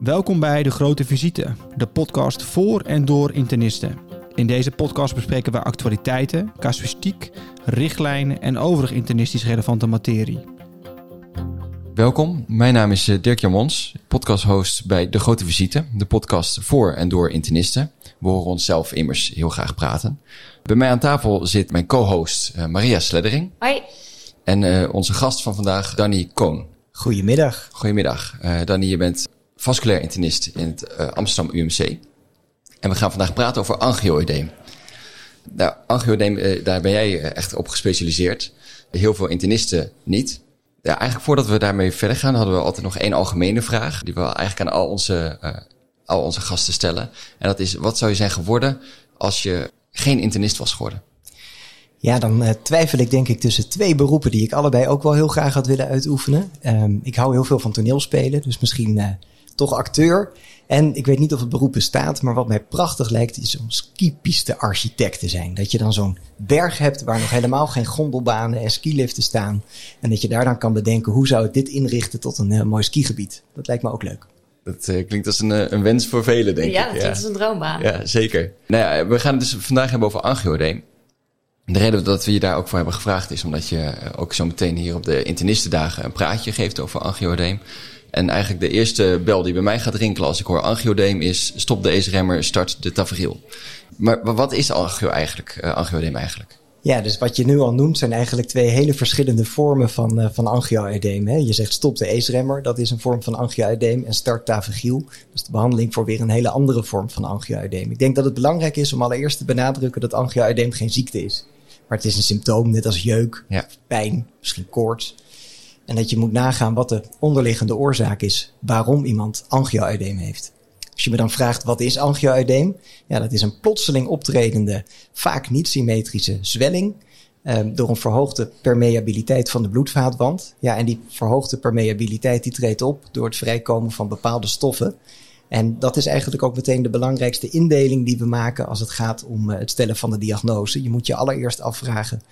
Welkom bij De Grote Visite, de podcast voor en door internisten. In deze podcast bespreken we actualiteiten, casuïstiek, richtlijnen en overig internistisch relevante materie. Welkom, mijn naam is eh, Dirk Jamons, podcasthost bij De Grote Visite, de podcast voor en door internisten. We horen onszelf immers heel graag praten. Bij mij aan tafel zit mijn co-host uh, Maria Sleddering. Hoi. En uh, onze gast van vandaag, Danny Koon. Goedemiddag. Goedemiddag. Uh, Danny, je bent vasculair internist in het uh, Amsterdam UMC. En we gaan vandaag praten over angioedeem. Nou, angioedeem, daar ben jij echt op gespecialiseerd. Heel veel internisten niet. Ja, eigenlijk voordat we daarmee verder gaan, hadden we altijd nog één algemene vraag. Die we eigenlijk aan al onze, al onze gasten stellen. En dat is, wat zou je zijn geworden als je geen internist was geworden? Ja, dan twijfel ik denk ik tussen twee beroepen die ik allebei ook wel heel graag had willen uitoefenen. Um, ik hou heel veel van toneelspelen, dus misschien toch acteur. En ik weet niet of het beroep bestaat, maar wat mij prachtig lijkt is om skipiste architect te zijn. Dat je dan zo'n berg hebt waar nog helemaal geen gondelbanen en skiliften staan. En dat je daar dan kan bedenken hoe zou ik dit inrichten tot een uh, mooi skigebied. Dat lijkt me ook leuk. Dat uh, klinkt als een, uh, een, wens voor velen, denk ja, ik. Dat ja, dat is een droombaan. Ja, zeker. Nou ja, we gaan het dus vandaag hebben over angioedeem. De reden dat we je daar ook voor hebben gevraagd is omdat je ook zo meteen hier op de internistendagen een praatje geeft over angioedeem. En eigenlijk de eerste bel die bij mij gaat rinkelen als ik hoor angiodeem is... stop de ACE-remmer, start de tafereel. Maar wat is angio eigenlijk, uh, angiodeem eigenlijk? Ja, dus wat je nu al noemt zijn eigenlijk twee hele verschillende vormen van, uh, van angioedeem. Je zegt stop de ACE-remmer, dat is een vorm van angioedeem. En start tafergiel, dat is de behandeling voor weer een hele andere vorm van angioedeem. Ik denk dat het belangrijk is om allereerst te benadrukken dat angioedeem geen ziekte is. Maar het is een symptoom, net als jeuk, ja. pijn, misschien koorts. En dat je moet nagaan wat de onderliggende oorzaak is waarom iemand angioedeem heeft. Als je me dan vraagt wat is angioedeem? Ja, dat is een plotseling optredende, vaak niet symmetrische zwelling eh, door een verhoogde permeabiliteit van de bloedvaatwand. Ja, en die verhoogde permeabiliteit die treedt op door het vrijkomen van bepaalde stoffen. En dat is eigenlijk ook meteen de belangrijkste indeling die we maken als het gaat om uh, het stellen van de diagnose. Je moet je allereerst afvragen,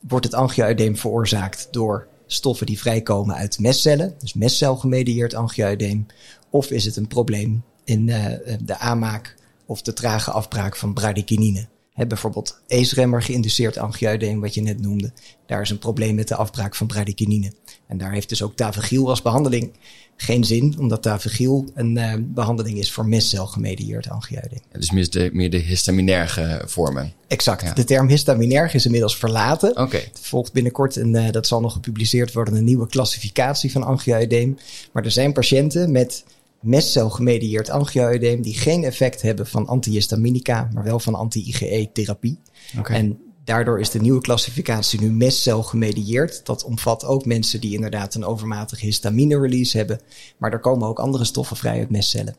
wordt het angioedeem veroorzaakt door stoffen die vrijkomen uit mestcellen, dus mestcelgemedieerd angioedeem, of is het een probleem in uh, de aanmaak of de trage afbraak van bradykinine. He, bijvoorbeeld ACE-remmer geïnduceerd angioedeem, wat je net noemde. Daar is een probleem met de afbraak van bradykinine. En daar heeft dus ook tavegiel als behandeling geen zin, omdat tavegiel een uh, behandeling is voor mestcelgemedieerd angioedeem. Ja, dus meer de, meer de histaminerge vormen. Exact. Ja. De term histaminerg is inmiddels verlaten. Oké. Okay. Volgt binnenkort, en uh, dat zal nog gepubliceerd worden, een nieuwe klassificatie van angioedeem. Maar er zijn patiënten met mestcelgemedieerd angioedeem die geen effect hebben van antihistaminica, maar wel van anti-IgE-therapie. Okay. En daardoor is de nieuwe klassificatie nu mestcelgemedieerd. Dat omvat ook mensen die inderdaad een overmatige histamine-release hebben, maar er komen ook andere stoffen vrij uit mestcellen.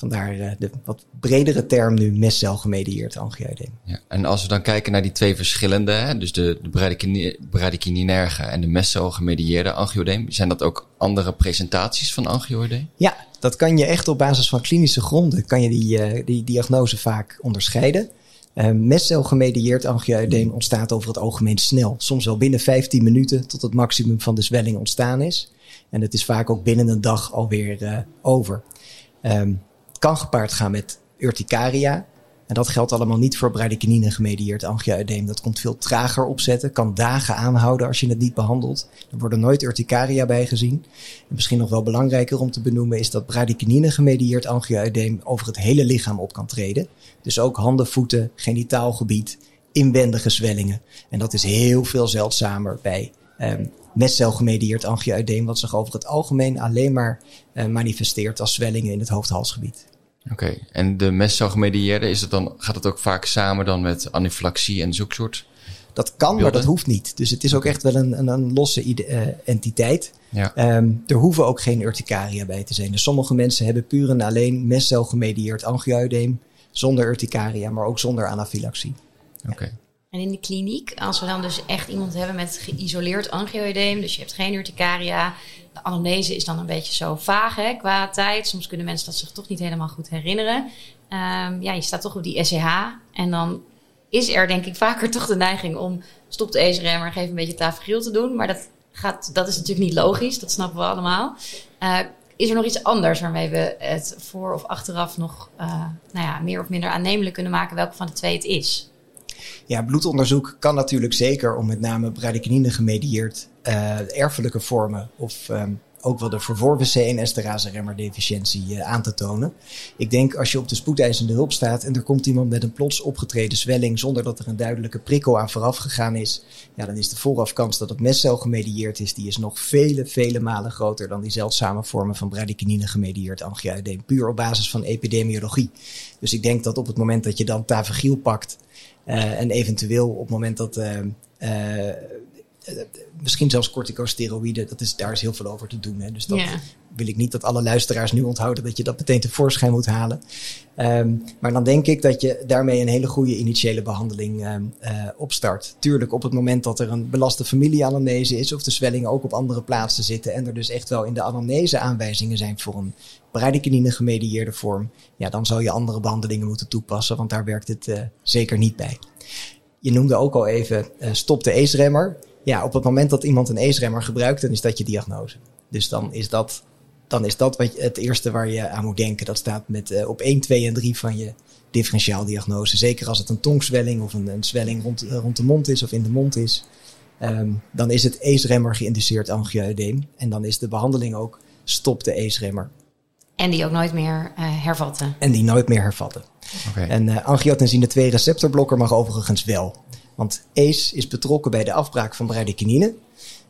Vandaar uh, de wat bredere term nu mestcelgemedieerd angioedeem. Ja, en als we dan kijken naar die twee verschillende, hè, dus de, de en de mestcelgemedieerde angioedeem, zijn dat ook andere presentaties van angioedeem? Ja, dat kan je echt op basis van klinische gronden, kan je die, uh, die diagnose vaak onderscheiden. Uh, mestcelgemedieerd angioedeem ontstaat over het algemeen snel. Soms wel binnen 15 minuten tot het maximum van de zwelling ontstaan is. En het is vaak ook binnen een dag alweer uh, over. Um, kan gepaard gaan met urticaria. En dat geldt allemaal niet voor bradykinine gemedieerd angioedeem. Dat komt veel trager opzetten, kan dagen aanhouden als je het niet behandelt. Er worden nooit urticaria bij gezien. En misschien nog wel belangrijker om te benoemen is dat bradykinine gemedieerd angioedeem over het hele lichaam op kan treden. Dus ook handen, voeten, genitaalgebied, inwendige zwellingen. En dat is heel veel zeldzamer bij um, mestcelgemedieerd angioedeem, wat zich over het algemeen alleen maar uh, manifesteert als zwellingen in het hoofd-halsgebied. Oké, okay. en de mestcelgemedieerde, is het dan, gaat het ook vaak samen dan met anafylaxie en zulke soort? Dat kan, beelden? maar dat hoeft niet. Dus het is ook echt wel een, een, een losse uh, entiteit. Ja. Um, er hoeven ook geen urticaria bij te zijn. Dus sommige mensen hebben puur en alleen mestcelgemedieerd angioedeem zonder urticaria, maar ook zonder anafylaxie. Oké. Okay. En in de kliniek, als we dan dus echt iemand hebben met geïsoleerd angioedeem, dus je hebt geen urticaria, anamnese is dan een beetje zo vaag hè, qua tijd. Soms kunnen mensen dat zich toch niet helemaal goed herinneren. Um, ja, je staat toch op die SCH en dan is er denk ik vaker toch de neiging om stop de ACE-remmer, geef een beetje tafergiel te doen. Maar dat, gaat, dat is natuurlijk niet logisch, dat snappen we allemaal. Uh, is er nog iets anders waarmee we het voor of achteraf nog uh, nou ja, meer of minder aannemelijk kunnen maken welke van de twee het is? Ja, bloedonderzoek kan natuurlijk zeker om met name bradykinine gemedieerd uh, erfelijke vormen of um, ook wel de verworven CNS-terase-remmer-deficiëntie uh, aan te tonen. Ik denk als je op de spoedeisende hulp staat en er komt iemand met een plots opgetreden zwelling zonder dat er een duidelijke prikkel aan vooraf gegaan is, ja, dan is de voorafkans dat het mestcel gemedieerd is, die is nog vele, vele malen groter dan die zeldzame vormen van bradykinine gemedieerd angioedeem, puur op basis van epidemiologie. Dus ik denk dat op het moment dat je dan tavigiel pakt uh, en eventueel op het moment dat uh, misschien zelfs corticosteroïden, dat is, daar is heel veel over te doen. Hè? Dus dat yeah. wil ik niet dat alle luisteraars nu onthouden dat je dat meteen tevoorschijn moet halen. Um, maar dan denk ik dat je daarmee een hele goede initiële behandeling um, uh, opstart. Tuurlijk, op het moment dat er een belaste familieanamnese is of de zwellingen ook op andere plaatsen zitten en er dus echt wel in de anamnese aanwijzingen zijn voor een bradykinine gemedieerde vorm, ja, dan zou je andere behandelingen moeten toepassen, want daar werkt het uh, zeker niet bij. Je noemde ook al even uh, stop de ACE-remmer ja, op het moment dat iemand een ACE-remmer gebruikt, dan is dat je diagnose. Dus dan is dat, dan is dat wat je, het eerste waar je aan moet denken. Dat staat met, uh, op 1, 2 en 3 van je differentiaaldiagnose. Zeker als het een tongzwelling of een, een zwelling rond, uh, rond de mond is of in de mond is. Um, dan is het ACE-remmer geïnduceerd angioedeem. En dan is de behandeling ook stop de ACE-remmer. En die ook nooit meer uh, hervatten. En die nooit meer hervatten. Okay. En uh, angiotensine 2 receptorblokker mag overigens wel. Want ACE is betrokken bij de afbraak van bradykinine.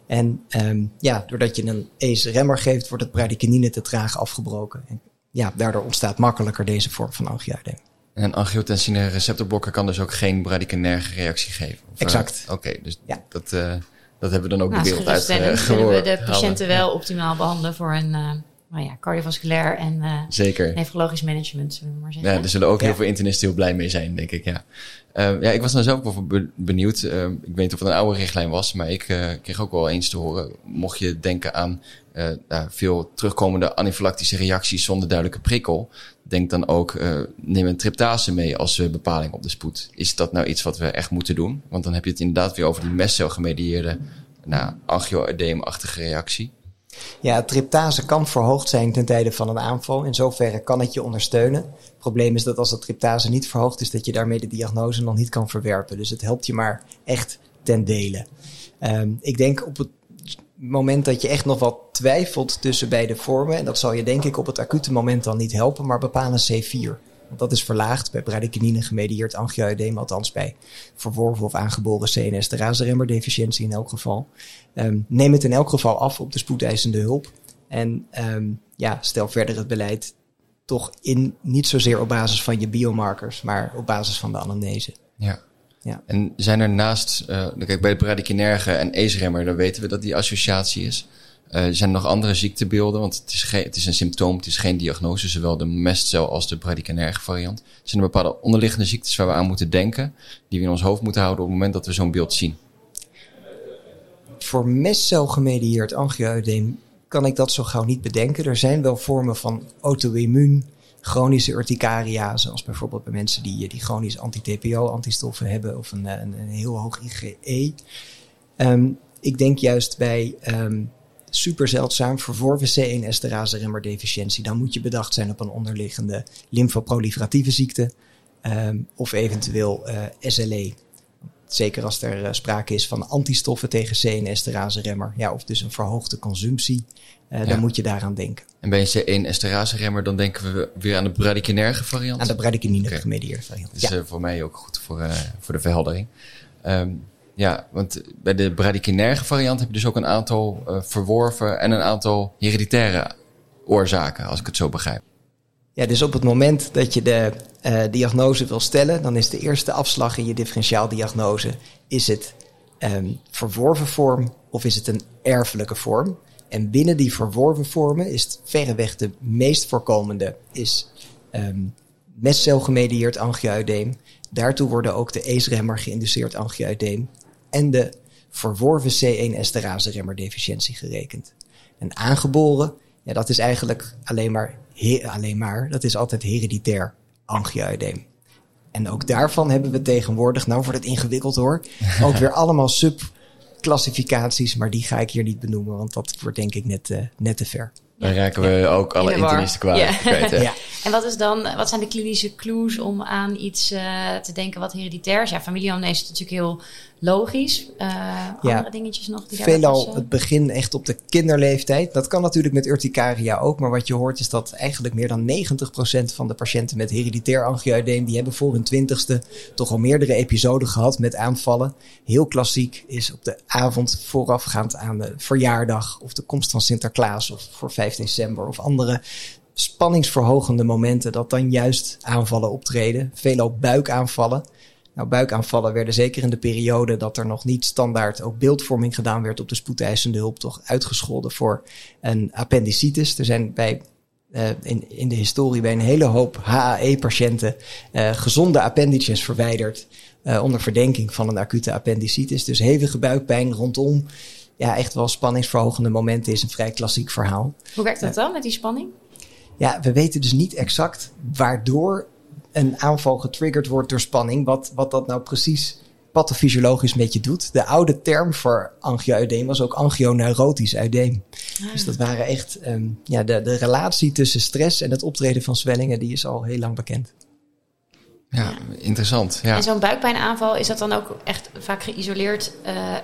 En um, ja, doordat je een ACE-remmer geeft, wordt het bradykinine te traag afgebroken. En ja, daardoor ontstaat makkelijker deze vorm van angioedeem. En een angiotensine receptorblokker kan dus ook geen bradykinaire reactie geven? Of, Uh, exact. Oké, okay, dus ja. dat, uh, dat hebben we dan ook nou, de uit uh, kunnen we de patiënten wel optimaal behandelen voor een nou ja, cardiovasculair en uh, Zeker. nefrologisch management, zullen we maar zeggen. Ja, er zullen ook ja. heel veel internisten heel blij mee zijn, denk ik, ja. Uh, ja, ik was dan zelf wel benieuwd. Uh, ik weet niet of het een oude richtlijn was, maar ik uh, kreeg ook wel eens te horen. Mocht je denken aan veel terugkomende anafylactische reacties zonder duidelijke prikkel, denk dan ook, neem een triptase mee als bepaling op de spoed. Is dat nou iets wat we echt moeten doen? Want dan heb je het inderdaad weer over die mestcelgemedieerde nou, angioedeemachtige reactie. Ja, triptase kan verhoogd zijn ten tijde van een aanval. In zoverre kan het je ondersteunen. Het probleem is dat als dat triptase niet verhoogd is, dat je daarmee de diagnose nog niet kan verwerpen. Dus het helpt je maar echt ten dele. Um, ik denk op het moment dat je echt nog wat twijfelt tussen beide vormen, en dat zal je denk ik op het acute moment dan niet helpen, maar bepaal een C4. Want dat is verlaagd bij bradykinine gemedieerd angioedeem, althans bij verworven of aangeboren CNS deficiëntie in elk geval. Um, neem het in elk geval af op de spoedeisende hulp. En um, ja, stel verder het beleid toch in, niet zozeer op basis van je biomarkers, maar op basis van de anamnese. Ja. ja. En zijn er naast, uh, kijk bij de bradykinerge en ACE-remmer, dan weten we dat die associatie is. Uh, zijn er nog andere ziektebeelden? Want het is, het is een symptoom, het is geen diagnose, zowel de mestcel als de bradykinerge variant. Zijn er bepaalde onderliggende ziektes waar we aan moeten denken, die we in ons hoofd moeten houden op het moment dat we zo'n beeld zien? Voor mestcelgemedieerd angioedeem kan ik dat zo gauw niet bedenken. Er zijn wel vormen van auto-immuun, chronische urticaria, zoals bijvoorbeeld bij mensen die, die chronisch anti-TPO-antistoffen hebben of een, een, een, heel hoog IgE. Um, ik denk juist bij um, super zeldzaam verworven C1-esterase-remmer deficiëntie. Dan moet je bedacht zijn op een onderliggende lymfoproliferatieve ziekte um, of eventueel uh, SLE. Zeker als er uh, sprake is van antistoffen tegen C1-esterase-remmer. Ja, of dus een verhoogde consumptie. Uh, ja. Dan moet je daaraan denken. En bij een C1-esterase-remmer, dan denken we weer aan de bradykinerge variant? Aan de bradykinine okay. gemedieerde variant. Dat is ja. voor mij ook goed voor, voor de verheldering. Um, ja, want bij de bradykinerge variant heb je dus ook een aantal uh, verworven en een aantal hereditaire oorzaken, als ik het zo begrijp. Ja, dus op het moment dat je de uh, diagnose wil stellen, dan is de eerste afslag in je differentiaaldiagnose, is het um, verworven vorm of is het een erfelijke vorm? En binnen die verworven vormen is het verreweg de meest voorkomende, is um, mestcelgemedieerd angioedeem. Daartoe worden ook de ACE-remmer geïnduceerd angioedeem en de verworven C1-esterase-remmer deficiëntie gerekend. En aangeboren, ja, dat is eigenlijk alleen maar, alleen maar, dat is altijd hereditair angioedeem. En ook daarvan hebben we tegenwoordig, nou wordt het ingewikkeld hoor, ook weer allemaal sub klassificaties, maar die ga ik hier niet benoemen, want dat wordt denk ik net, uh, net te ver. Dan raken we ook alle internisten kwijt. Ja. ja. En wat, is dan, wat zijn de klinische clues om aan iets uh, te denken wat hereditair is? Ja, familieanamnese is natuurlijk heel logisch. Uh, ja, andere dingetjes nog? Die veelal het begin echt op de kinderleeftijd. Dat kan natuurlijk met urticaria ook. Maar wat je hoort is dat eigenlijk meer dan 90% van de patiënten met hereditair angioedeem... die hebben voor hun twintigste toch al meerdere episoden gehad met aanvallen. Heel klassiek is op de avond voorafgaand aan de verjaardag... of de komst van Sinterklaas of voor 5 december of andere spanningsverhogende momenten... dat dan juist aanvallen optreden. Veelal buikaanvallen... Nou, buikaanvallen werden zeker in de periode dat er nog niet standaard ook beeldvorming gedaan werd op de spoedeisende hulp toch uitgescholden voor een appendicitis. Er zijn bij uh, in, in de historie bij een hele hoop HAE-patiënten uh, gezonde appendices verwijderd uh, onder verdenking van een acute appendicitis. Dus hevige buikpijn rondom ja, echt wel spanningsverhogende momenten is een vrij klassiek verhaal. Hoe werkt dat dan met die spanning? Ja, we weten dus niet exact waardoor een aanval getriggerd wordt door spanning, wat, wat dat nou precies pathofysiologisch met je doet. De oude term voor angioedeem was ook angioneurotisch uideem. Ah. Dus dat waren echt um, ja, de, de relatie tussen stress en het optreden van zwellingen, die is al heel lang bekend. Ja, interessant. Ja. En zo'n buikpijnaanval, is dat dan ook echt vaak geïsoleerd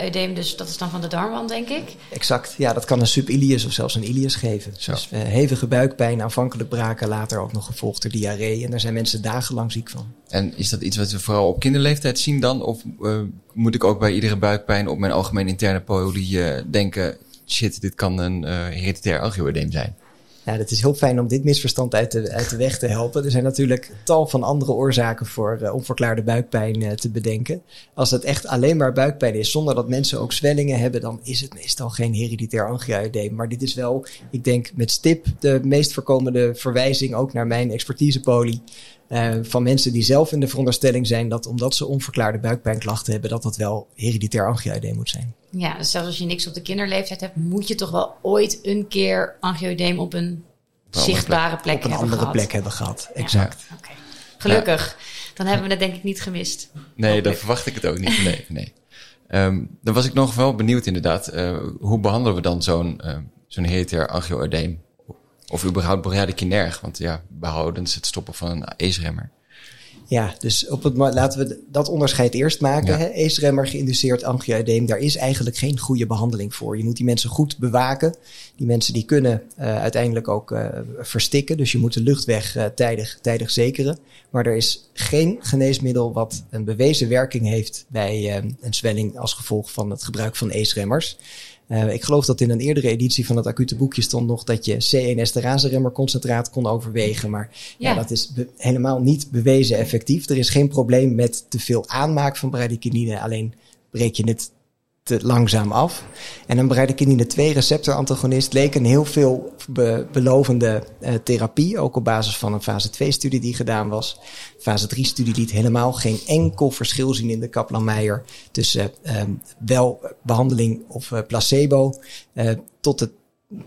uh, Dus dat is dan van de darmwand, denk ik? Exact. Ja, dat kan een subilius of zelfs een ilius geven. Zo. Dus uh, hevige buikpijn, aanvankelijk braken, later ook nog gevolgd door diarree. En daar zijn mensen dagenlang ziek van. En is dat iets wat we vooral op kinderleeftijd zien dan? Of uh, moet ik ook bij iedere buikpijn op mijn algemeen interne polie denken... shit, dit kan een hereditair angioedeem zijn? Nou, het is heel fijn om dit misverstand uit de, uit weg te helpen. Er zijn natuurlijk tal van andere oorzaken voor uh, onverklaarde buikpijn uh, te bedenken. Als het echt alleen maar buikpijn is, zonder dat mensen ook zwellingen hebben, dan is het meestal geen hereditair angioedeem. Maar dit is wel, ik denk met stip, de meest voorkomende verwijzing ook naar mijn expertisepolie. Uh, van mensen die zelf in de veronderstelling zijn dat omdat ze onverklaarde buikpijnklachten hebben, dat dat wel hereditair angioedeem moet zijn. Ja, dus zelfs als je niks op de kinderleeftijd hebt, moet je toch wel ooit een keer angioedeem op een zichtbare plek, op een andere gehad. plek hebben gehad. Exact. Ja. Gelukkig. Dan hebben we het denk ik niet gemist. Nee, dan verwacht ik het ook niet. Nee, nee. Um, dan was ik nog wel benieuwd inderdaad. Uh, hoe behandelen we dan zo'n uh, zo'n hereditair angioedeem? Of überhaupt bradykinerg, want ja, behoudens het stoppen van een ACE-remmer. Ja, dus op het, laten we dat onderscheid eerst maken. Ja. ACE-remmer geïnduceerd angioedeem, daar is eigenlijk geen goede behandeling voor. Je moet die mensen goed bewaken. Die mensen die kunnen uh, uiteindelijk ook uh, verstikken. Dus je moet de luchtweg uh, tijdig, tijdig zekeren. Maar er is geen geneesmiddel wat een bewezen werking heeft bij een zwelling als gevolg van het gebruik van ACE-remmers. Uh, ik geloof dat in een eerdere editie van het acute boekje stond nog dat je C1 concentraat kon overwegen. Maar ja. ja dat is helemaal niet bewezen effectief. Er is geen probleem met te veel aanmaak van bradykinine. Alleen breek je het te langzaam af. En een bradykinin 2 receptorantagonist leek een heel veel be belovende uh, therapie, ook op basis van een fase 2 studie die gedaan was. Fase 3 studie liet helemaal geen enkel verschil zien in de Kaplan-Meijer tussen uh, wel behandeling of placebo tot het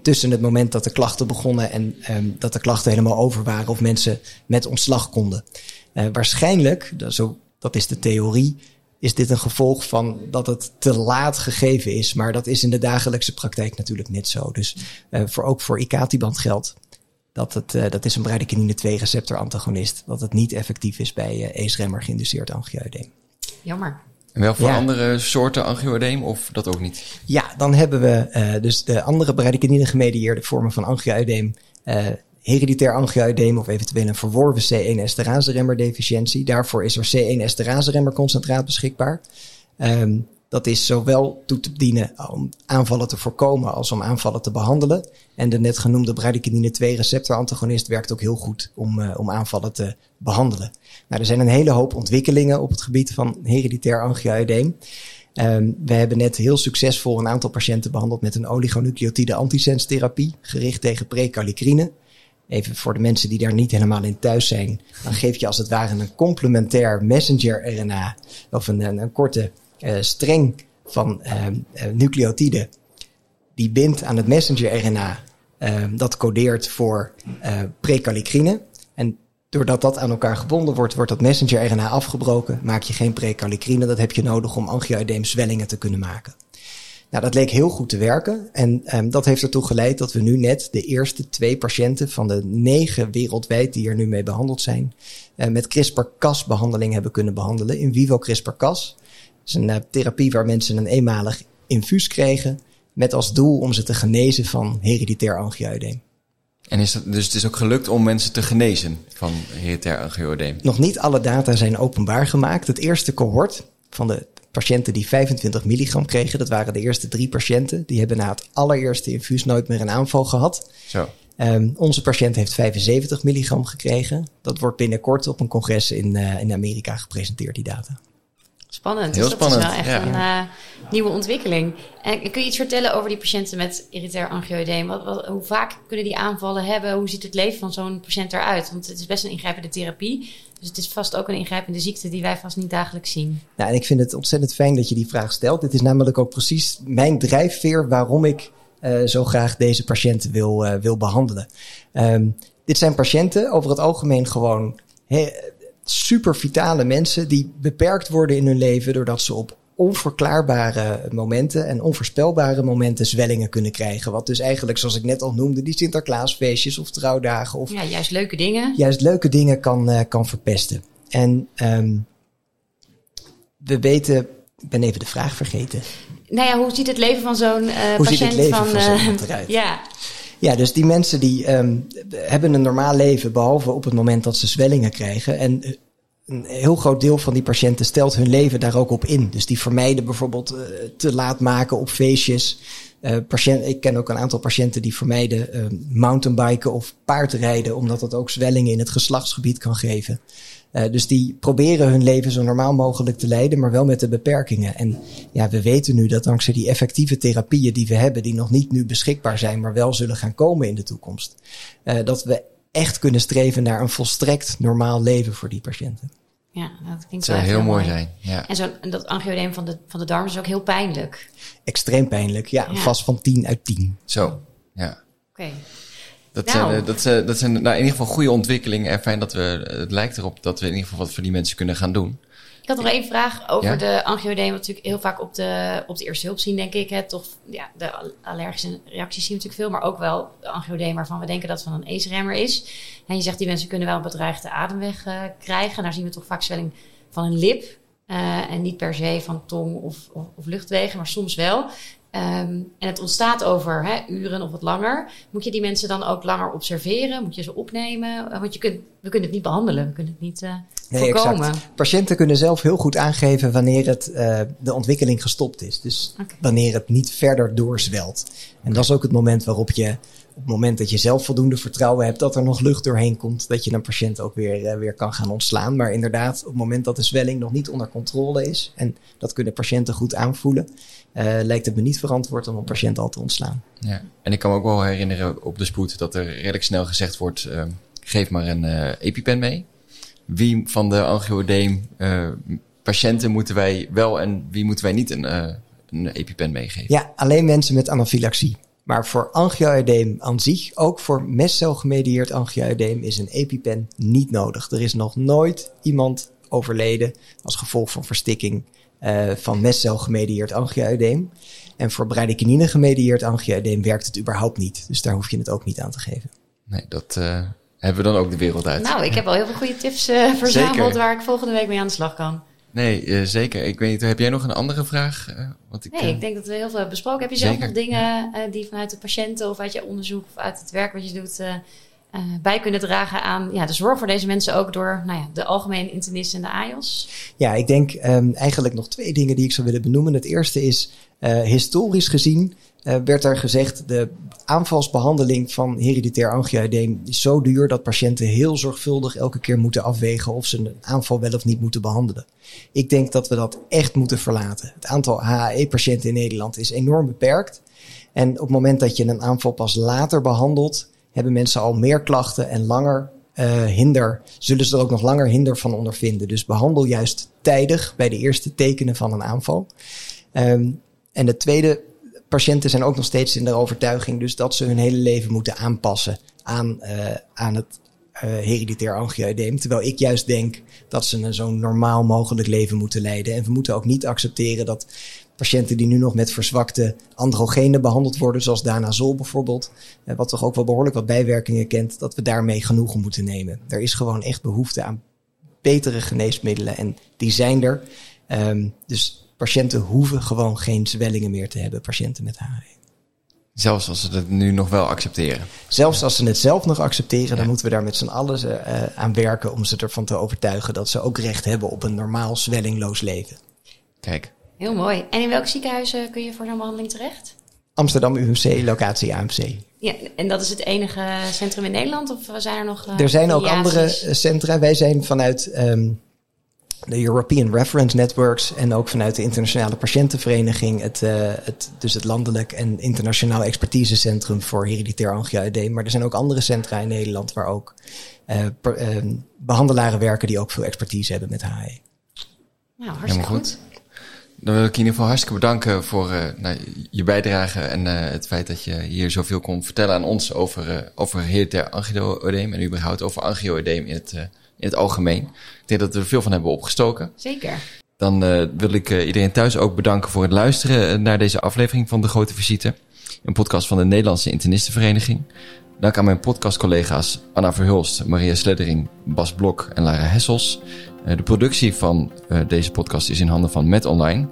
tussen het moment dat de klachten begonnen en um, dat de klachten helemaal over waren of mensen met ontslag konden. Waarschijnlijk, dat is de theorie, is dit een gevolg van dat het te laat gegeven is. Maar dat is in de dagelijkse praktijk natuurlijk niet zo. Dus uh, voor, ook voor icatiband geldt dat het, uh, dat is een bradykinin 2 receptor antagonist. Dat het niet effectief is bij uh, ACE-remmer geïnduceerd angioedeem. Jammer. En wel voor ja. andere soorten angioedeem of dat ook niet? Ja, dan hebben we uh, dus de andere bradykinine gemedieerde vormen van angioedeem hereditair angioedeem of eventueel een verworven C1-esterase-remmer deficiëntie. Daarvoor is er C1-esterase-remmer concentraat beschikbaar. Um, dat is zowel toe te dienen om aanvallen te voorkomen als om aanvallen te behandelen. En de net genoemde bradykinine 2 receptorantagonist werkt ook heel goed om, uh, om aanvallen te behandelen. Nou, er zijn een hele hoop ontwikkelingen op het gebied van hereditair angioedeem. Um, we hebben net heel succesvol een aantal patiënten behandeld met een oligonucleotide antisenstherapie gericht tegen prekallikrine. Even voor de mensen die daar niet helemaal in thuis zijn. Dan geef je als het ware een complementair messenger RNA. Of een, een, korte uh, streng van uh, uh, nucleotiden. Die bindt aan het messenger RNA. dat codeert voor prekallikrine. En doordat dat aan elkaar gebonden wordt, wordt dat messenger RNA afgebroken. Maak je geen prekallikrine. Dat heb je nodig om angioedeem zwellingen te kunnen maken. Nou, dat leek heel goed te werken. En um, dat heeft ertoe geleid dat we nu net de eerste twee patiënten van de negen wereldwijd die er nu mee behandeld zijn, uh, met CRISPR-Cas-behandeling hebben kunnen behandelen. In vivo CRISPR-Cas. Dat is een uh, therapie waar mensen een eenmalig infuus kregen met als doel om ze te genezen van hereditair angioedeem. En is dat, dus het is ook gelukt om mensen te genezen van hereditair angioedeem? Nog niet alle data zijn openbaar gemaakt. Het eerste cohort van de patiënten die 25 milligram kregen, dat waren de eerste drie patiënten. Die hebben na het allereerste infuus nooit meer een aanval gehad. Zo. Um, onze patiënt heeft 75 milligram gekregen. Dat wordt binnenkort op een congres in, uh, in Amerika gepresenteerd, die data. Spannend. Heel dus dat spannend, is wel echt ja. een uh, nieuwe ontwikkeling. En kun je iets vertellen over die patiënten met irritair angioedeem? Wat, wat, hoe vaak kunnen die aanvallen hebben? Hoe ziet het leven van zo'n patiënt eruit? Want het is best een ingrijpende therapie. Dus het is vast ook een ingrijpende ziekte die wij vast niet dagelijks zien. Nou, en ik vind het ontzettend fijn dat je die vraag stelt. Dit is namelijk ook precies mijn drijfveer waarom ik uh, zo graag deze patiënten wil, uh, wil behandelen. Um, dit zijn patiënten over het algemeen gewoon super vitale mensen die beperkt worden in hun leven doordat ze op onverklaarbare momenten en onvoorspelbare momenten zwellingen kunnen krijgen. Wat dus eigenlijk, zoals ik net al noemde, die Sinterklaasfeestjes of trouwdagen of ja, juist leuke dingen. Juist leuke dingen kan, uh, kan verpesten. En um, we weten, ik ben even de vraag vergeten. Nou ja, hoe ziet het leven van zo'n uh, hoe patiënt ziet het leven van, uh, iemand eruit? Ja, Ja, dus die mensen die um, hebben een normaal leven, behalve op het moment dat ze zwellingen krijgen. En eh, een heel groot deel van die patiënten stelt hun leven daar ook op in. Dus die vermijden bijvoorbeeld uh, te laat maken op feestjes. Uh, patiënt, ik ken ook een aantal patiënten die vermijden uh, mountainbiken of paardrijden, omdat dat ook zwellingen in het geslachtsgebied kan geven. Uh, dus die proberen hun leven zo normaal mogelijk te leiden, maar wel met de beperkingen. En ja, we weten nu dat dankzij die effectieve therapieën die we hebben, die nog niet nu beschikbaar zijn, maar wel zullen gaan komen in de toekomst, uh, dat we echt kunnen streven naar een volstrekt normaal leven voor die patiënten. Ja, dat klinkt zou wel echt heel mooi zijn. Ja. En, zo, en dat angioedeem van de, van de darm is ook heel pijnlijk. Extreem pijnlijk, ja, Ja. vast van 10 uit 10. Zo, ja. Oké. Dat, Nou. zijn, eh, dat, zijn- dat zijn nou, in ieder geval goede ontwikkelingen. En fijn dat we, het lijkt erop dat we in ieder geval wat voor die mensen kunnen gaan doen. Ik had nog één vraag over Ja? de angioedeem, wat natuurlijk heel vaak op de, op de eerste hulp zien, denk ik. Hè. Toch, ja, de al- allergische reacties zien we natuurlijk veel, maar ook wel de angioedeem waarvan we denken dat het van een ACE-remmer is. En je zegt, die mensen kunnen wel een bedreigde ademweg eh, krijgen. Daar zien we toch vaak zwelling van een lip. eh, en niet per se van tong of, of, of luchtwegen, maar soms wel. Ehm, en het ontstaat over hè, uren of wat langer. Moet je die mensen dan ook langer observeren? Moet je ze opnemen? Eh, Want je kunt, we kunnen het niet behandelen. We kunnen het niet eh, Nee, voorkomen. exact. Patiënten kunnen zelf heel goed aangeven wanneer het, uh, de ontwikkeling gestopt is. Dus wanneer het niet verder doorzwelt. En dat is ook het moment waarop je, op het moment dat je zelf voldoende vertrouwen hebt dat er nog lucht doorheen komt, dat je een patiënt ook weer, uh, weer kan gaan ontslaan. Maar inderdaad, op het moment dat de zwelling nog niet onder controle is, en dat kunnen patiënten goed aanvoelen, uh, lijkt het me niet verantwoord om een patiënt al te ontslaan. Ja. En ik kan me ook wel herinneren op de spoed dat er redelijk snel gezegd wordt: eh, geef maar een eh, EpiPen mee. Wie van de angioedeem eh, patiënten moeten wij wel en wie moeten wij niet een, eh, een EpiPen meegeven? Ja, alleen mensen met anafylaxie. Maar voor angioedeem aan zich, ook voor mestcelgemedieerd angioedeem, is een EpiPen niet nodig. Er is nog nooit iemand overleden als gevolg van verstikking uh, van mestcelgemedieerd angioedeem. En voor bradykinine gemedieerd angioedeem werkt het überhaupt niet. Dus daar hoef je het ook niet aan te geven. Nee, dat uh, hebben we dan ook de wereld uit. Nou, ik heb al heel veel goede tips uh, verzameld Zeker. waar ik volgende week mee aan de slag kan. Nee, uh, zeker. Ik weet niet, heb jij nog een andere vraag? Uh, Want ik, nee, ik denk dat we heel veel hebben besproken. Heb je zelf nog dingen die vanuit de patiënten of uit je onderzoek of uit het werk wat je doet bij kunnen dragen aan ja, de zorg voor deze mensen ook door nou ja, de algemene internist en de AIOS? Ja, ik denk um, eigenlijk nog twee dingen die ik zou willen benoemen. Het eerste is uh, historisch gezien uh, werd er gezegd de aanvalsbehandeling van hereditair angioedeem is zo duur dat patiënten heel zorgvuldig elke keer moeten afwegen of ze een aanval wel of niet moeten behandelen. Ik denk dat we dat echt moeten verlaten. Het aantal HAE-patiënten in Nederland is enorm beperkt. En op het moment dat je een aanval pas later behandelt, hebben mensen al meer klachten en langer uh, hinder, zullen ze er ook nog langer hinder van ondervinden. Dus behandel juist tijdig bij de eerste tekenen van een aanval. Um, en de tweede, patiënten zijn ook nog steeds in de overtuiging dus dat ze hun hele leven moeten aanpassen aan, uh, aan het hereditair angioedeem. Terwijl ik juist denk dat ze een zo normaal mogelijk leven moeten leiden. En we moeten ook niet accepteren dat patiënten die nu nog met verzwakte androgenen behandeld worden, zoals danazol bijvoorbeeld, wat toch ook wel behoorlijk wat bijwerkingen kent, dat we daarmee genoegen moeten nemen. Er is gewoon echt behoefte aan betere geneesmiddelen en die zijn er. Um, dus patiënten hoeven gewoon geen zwellingen meer te hebben, patiënten met HAE. Zelfs als ze het nu nog wel accepteren. Zelfs als ze het zelf nog accepteren, dan moeten we daar met z'n allen uh, aan werken om ze ervan te overtuigen dat ze ook recht hebben op een normaal zwellingloos leven. Kijk. Heel mooi. En in welk ziekenhuis kun je voor zo'n behandeling terecht? Amsterdam UMC, locatie AMC. Ja, en dat is het enige centrum in Nederland? Of zijn er nog. Uh, er zijn ook andere centra. Wij zijn vanuit um, de European Reference Networks en ook vanuit de Internationale Patiëntenvereniging, het, uh, het, dus het landelijk en internationaal expertisecentrum voor hereditair angioedeem. Maar er zijn ook andere centra in Nederland waar ook uh, per, uh, behandelaren werken die ook veel expertise hebben met HAE. Nou, hartstikke goed. Dan wil ik je in ieder geval hartstikke bedanken voor uh, nou, je bijdrage en uh, het feit dat je hier zoveel kon vertellen aan ons over, uh, over hereditair angioedeem en überhaupt over angioedeem in het, in het algemeen. Ik denk dat we er veel van hebben opgestoken. Zeker. Dan wil ik iedereen thuis ook bedanken voor het luisteren naar deze aflevering van De Grote Visite. Een podcast van de Nederlandse Internistenvereniging. Dank aan mijn podcastcollega's Anna Verhulst, Maria Sleddering, Bas Blok en Lara Hessels. Eh, de productie van uh, deze podcast is in handen van Met Online.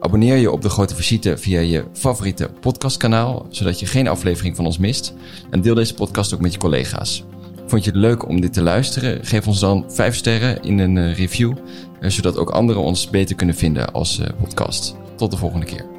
Abonneer je op De Grote Visite via je favoriete podcastkanaal, zodat je geen aflevering van ons mist. En deel deze podcast ook met je collega's. Vond je het leuk om dit te luisteren? Geef ons dan 5 sterren in een uh, review, zodat ook anderen ons beter kunnen vinden als podcast. Tot de volgende keer.